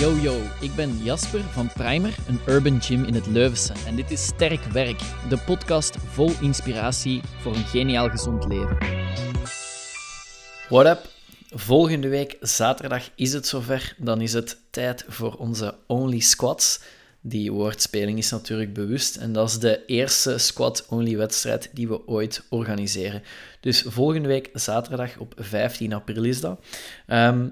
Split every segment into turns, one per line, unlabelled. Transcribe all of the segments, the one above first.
Yo yo, ik ben Jasper van Primer, een urban gym in het Leuvense. En dit is Sterk Werk, de podcast vol inspiratie voor een geniaal gezond leven. What up? Volgende week, zaterdag, is het zover. Dan is het tijd voor onze Only Squats. Die woordspeling is natuurlijk bewust. En dat is de eerste squat-only wedstrijd die we ooit organiseren. Dus volgende week, zaterdag op 15 april is dat. Ehm,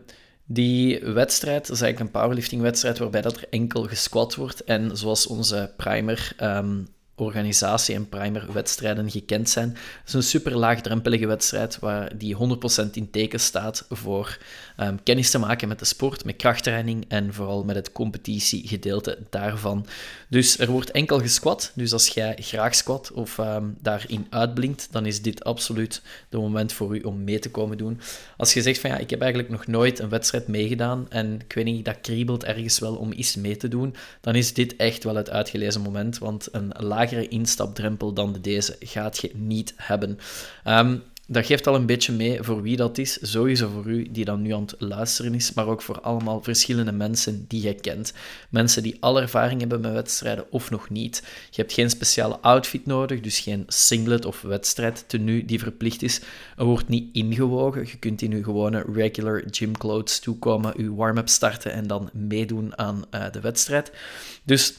die wedstrijd, is eigenlijk een powerlifting-wedstrijd waarbij dat er enkel gesquat wordt. En zoals onze primer ehm, organisatie en primer-wedstrijden gekend zijn. Het is een super laagdrempelige wedstrijd waar die 100% in teken staat voor um, kennis te maken met de sport, met krachttraining en vooral met het competitiegedeelte daarvan. Dus er wordt enkel gesquat, dus als jij graag squat of um, daarin uitblinkt, dan is dit absoluut de moment voor u om mee te komen doen. Als je zegt van ja, ik heb eigenlijk nog nooit een wedstrijd meegedaan en ik weet niet, dat kriebelt ergens wel om iets mee te doen, dan is dit echt wel het uitgelezen moment, want een instapdrempel dan deze gaat je niet hebben. Um, dat geeft al een beetje mee voor wie dat is. Sowieso voor u die dan nu aan het luisteren is, maar ook voor allemaal verschillende mensen die je kent. Mensen die al ervaring hebben met wedstrijden of nog niet. Je hebt geen speciale outfit nodig, dus geen singlet of wedstrijdtenue die verplicht is. Er wordt niet ingewogen. Je kunt in uw gewone regular gym clothes toekomen, uw warm-up starten en dan meedoen aan uh, de wedstrijd. Dus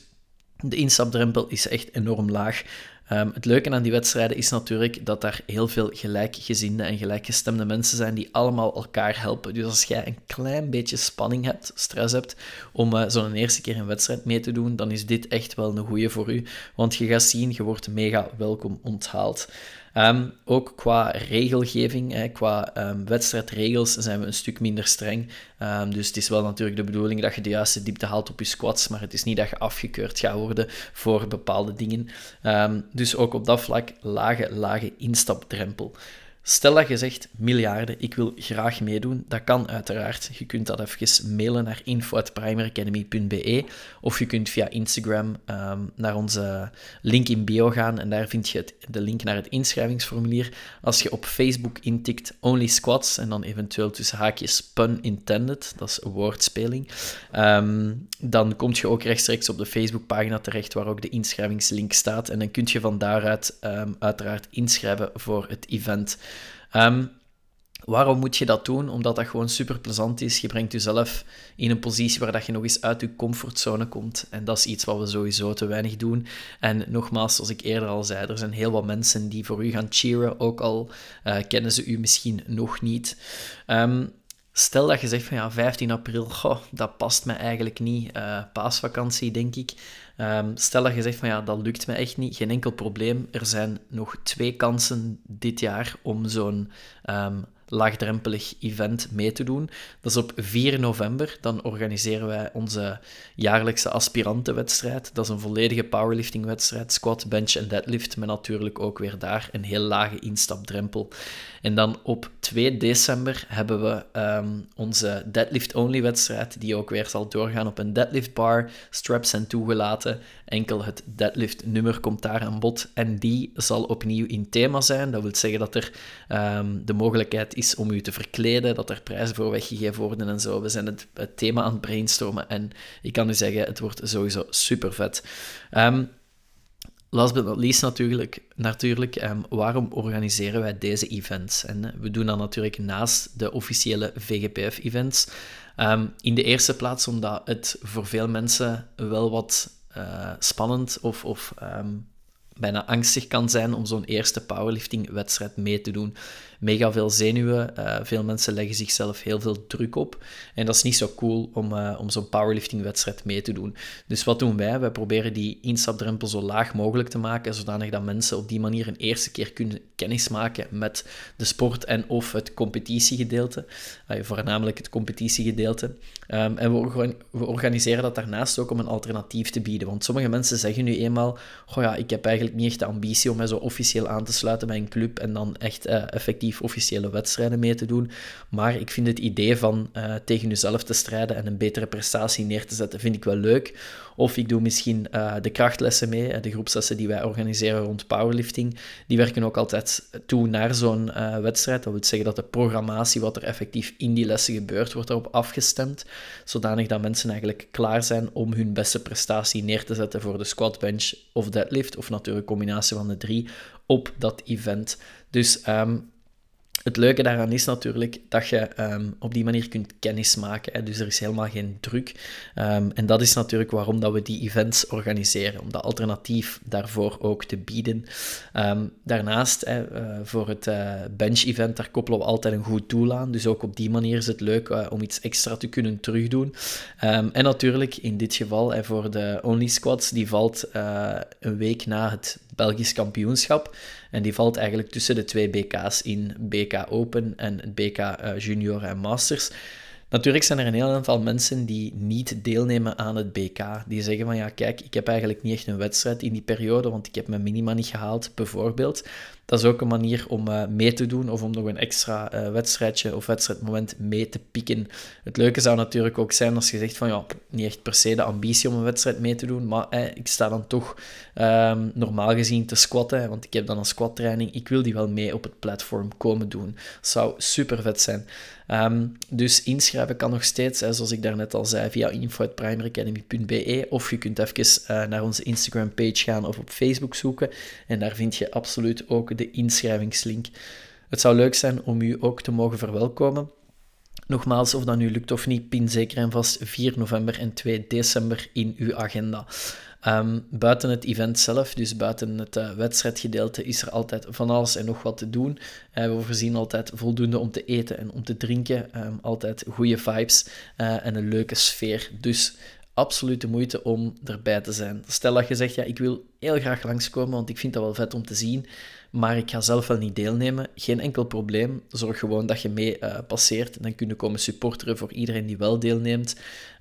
de instapdrempel is echt enorm laag. Um, het leuke aan die wedstrijden is natuurlijk dat daar heel veel gelijkgezinde en gelijkgestemde mensen zijn die allemaal elkaar helpen. Dus als jij een klein beetje spanning hebt, stress hebt, om uh, zo'n eerste keer een wedstrijd mee te doen, dan is dit echt wel een goeie voor u. Want je gaat zien, je wordt mega welkom onthaald. Um, ook qua regelgeving, hè, qua um, wedstrijdregels, zijn we een stuk minder streng. Um, dus het is wel natuurlijk de bedoeling dat je de juiste diepte haalt op je squats, maar het is niet dat je afgekeurd gaat worden voor bepaalde dingen. dus ook op dat vlak lage, lage instapdrempel. Stel dat je zegt, miljarden, ik wil graag meedoen. Dat kan uiteraard. Je kunt dat even mailen naar info.primeracademy.be of je kunt via Instagram um, naar onze link in bio gaan en daar vind je de link naar het inschrijvingsformulier. Als je op Facebook intikt Only Squats en dan eventueel tussen haakjes pun intended, dat is woordspeling, um, dan kom je ook rechtstreeks op de Facebookpagina terecht waar ook de inschrijvingslink staat en dan kun je van daaruit um, uiteraard inschrijven voor het event. Um, waarom moet je dat doen? Omdat dat gewoon super plezant is. Je brengt jezelf in een positie waar dat je nog eens uit je comfortzone komt. En dat is iets wat we sowieso te weinig doen. En nogmaals, zoals ik eerder al zei, er zijn heel wat mensen die voor u gaan cheeren, ook al uh, kennen ze u misschien nog niet. Um, Stel dat je zegt van ja, 15 april, dat past me eigenlijk niet. Uh, paasvakantie, denk ik. Um, stel dat je zegt van ja, dat lukt me echt niet. Geen enkel probleem. Er zijn nog twee kansen dit jaar om zo'n um, laagdrempelig event mee te doen. Dat is op 4 november. Dan organiseren wij onze jaarlijkse aspirantenwedstrijd. Dat is een volledige powerliftingwedstrijd, squat, bench en deadlift, met natuurlijk ook weer daar een heel lage instapdrempel. En dan op 2 december hebben we um, onze deadlift-only wedstrijd, die ook weer zal doorgaan op een deadlift bar. Straps zijn toegelaten, enkel het deadlift nummer komt daar aan bod. En die zal opnieuw in thema zijn. Dat wil zeggen dat er um, de mogelijkheid is om u te verkleden, dat er prijzen voor weggegeven worden en zo. We zijn het, het thema aan het brainstormen en ik kan u zeggen, het wordt sowieso super vet. Um, Last but not least natuurlijk, natuurlijk um, waarom organiseren wij deze events? En uh, we doen dat natuurlijk naast de officiële VGPF-events. Um, in de eerste plaats omdat het voor veel mensen wel wat uh, spannend of, of bijna angstig kan zijn om zo'n eerste powerlifting-wedstrijd mee te doen mega veel zenuwen. Uh, veel mensen leggen zichzelf heel veel druk op. En dat is niet zo cool om, uh, om zo'n powerlifting-wedstrijd mee te doen. Dus wat doen wij? Wij proberen die instapdrempel zo laag mogelijk te maken, zodanig dat mensen op die manier een eerste keer kunnen kennismaken met de sport en of het competitiegedeelte. Voornamelijk het competitiegedeelte. Um, en we, we, organiseren dat daarnaast ook om een alternatief te bieden. Want sommige mensen zeggen nu eenmaal: Goh ja, ik heb eigenlijk niet echt de ambitie om mij zo officieel aan te sluiten bij een club en dan echt effectief officiële wedstrijden mee te doen. Maar ik vind het idee van tegen jezelf te strijden en een betere prestatie neer te zetten, vind ik wel leuk. Of ik doe misschien de krachtlessen mee, de groepslessen die wij organiseren rond powerlifting. Die werken ook altijd toe naar zo'n wedstrijd. Dat wil zeggen dat de programmatie, wat er effectief in die lessen gebeurt, wordt erop afgestemd. Zodanig dat mensen eigenlijk klaar zijn om hun beste prestatie neer te zetten voor de squat, bench of deadlift. Of natuurlijk een combinatie van de drie op dat event. Dus ehm, het leuke daaraan is natuurlijk dat je ehm, op die manier kunt kennis maken. Hè. Dus er is helemaal geen druk. Um, en dat is natuurlijk waarom dat we die events organiseren. Om dat alternatief daarvoor ook te bieden. Ehm, daarnaast, hè, uh, voor het uh, bench-event, daar koppelen we altijd een goed doel aan. Dus ook op die manier is het leuk uh, om iets extra te kunnen terugdoen. en natuurlijk, in dit geval, hè, voor de Only Squads, die valt een week na het Belgisch kampioenschap. En die valt eigenlijk tussen de twee BK's in, BK Open en het BK eh, Junior en Masters. Natuurlijk zijn er een heel aantal mensen die niet deelnemen aan het BK. Die zeggen van ja, kijk, ik heb eigenlijk niet echt een wedstrijd in die periode, want ik heb mijn minima niet gehaald, bijvoorbeeld. Dat is ook een manier om uh, mee te doen of om nog een extra uh, wedstrijdje of wedstrijdmoment mee te pikken. Het leuke zou natuurlijk ook zijn als je zegt van ja, niet echt per se de ambitie om een wedstrijd mee te doen, maar eh, ik sta dan toch um, normaal gezien te squatten, want ik heb dan een squattraining. Ik wil die wel mee op het platform komen doen. Dat zou super vet zijn. Um, dus inschrijven kan nog steeds, hè, zoals ik daarnet al zei, via info.primeracademy.be of je kunt even uh, naar onze Instagram page gaan of op Facebook zoeken en daar vind je absoluut ook de inschrijvingslink. Het zou leuk zijn om u ook te mogen verwelkomen. Nogmaals, of dat nu lukt of niet, pin zeker en vast 4 november en 2 december in uw agenda. Um, buiten het event zelf, dus buiten het uh, wedstrijdgedeelte, is er altijd van alles en nog wat te doen. Uh, we voorzien altijd voldoende om te eten en om te drinken. Um, altijd goede vibes uh, en een leuke sfeer. Dus absoluut de moeite om erbij te zijn. Stel dat je zegt, ja, ik wil heel graag langskomen, want ik vind dat wel vet om te zien maar ik ga zelf wel niet deelnemen. Geen enkel probleem. Zorg gewoon dat je mee uh, passeert en dan kunnen komen supporteren voor iedereen die wel deelneemt.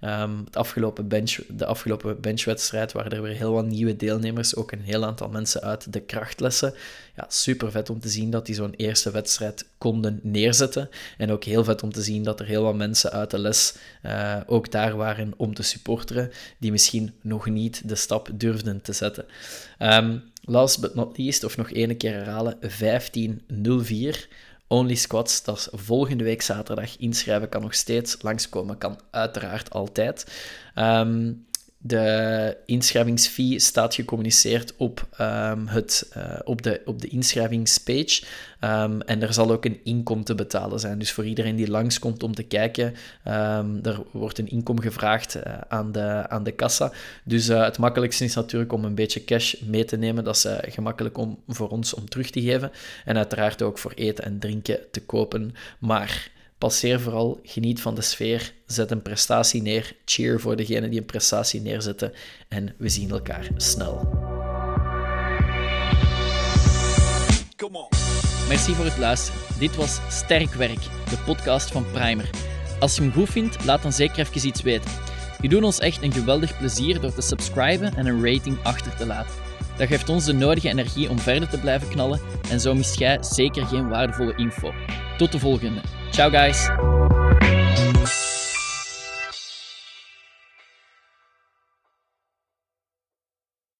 Um, het afgelopen bench, de afgelopen benchwedstrijd waren er weer heel wat nieuwe deelnemers, ook een heel aantal mensen uit de krachtlessen. Ja, super vet om te zien dat die zo'n eerste wedstrijd konden neerzetten. En ook heel vet om te zien dat er heel wat mensen uit de les uh, ook daar waren om te supporteren, die misschien nog niet de stap durfden te zetten. Um, Last but not least, of nog één keer herhalen, 1504. Only Squats, dat is volgende week zaterdag. Inschrijven kan nog steeds, langskomen kan uiteraard altijd. Um, de inschrijvingsfee staat gecommuniceerd op, um, het, uh, op, de, op de inschrijvingspage. Um, en er zal ook een inkom te betalen zijn. Dus voor iedereen die langskomt om te kijken, um, er wordt een inkom gevraagd uh, aan, de, aan de kassa. Dus uh, het makkelijkste is natuurlijk om een beetje cash mee te nemen. Dat is gemakkelijk om, voor ons om terug te geven. En uiteraard ook voor eten en drinken te kopen. Maar Passeer vooral, geniet van de sfeer, zet een prestatie neer, cheer voor degene die een prestatie neerzetten en we zien elkaar snel. Merci voor het luisteren. Dit was Sterk Werk, de podcast van Primer. Als je hem goed vindt, laat dan zeker even iets weten. Je doet ons echt een geweldig plezier door te subscriben en een rating achter te laten. Dat geeft ons de nodige energie om verder te blijven knallen en zo mist jij zeker geen waardevolle info. Tot de volgende. Ciao guys!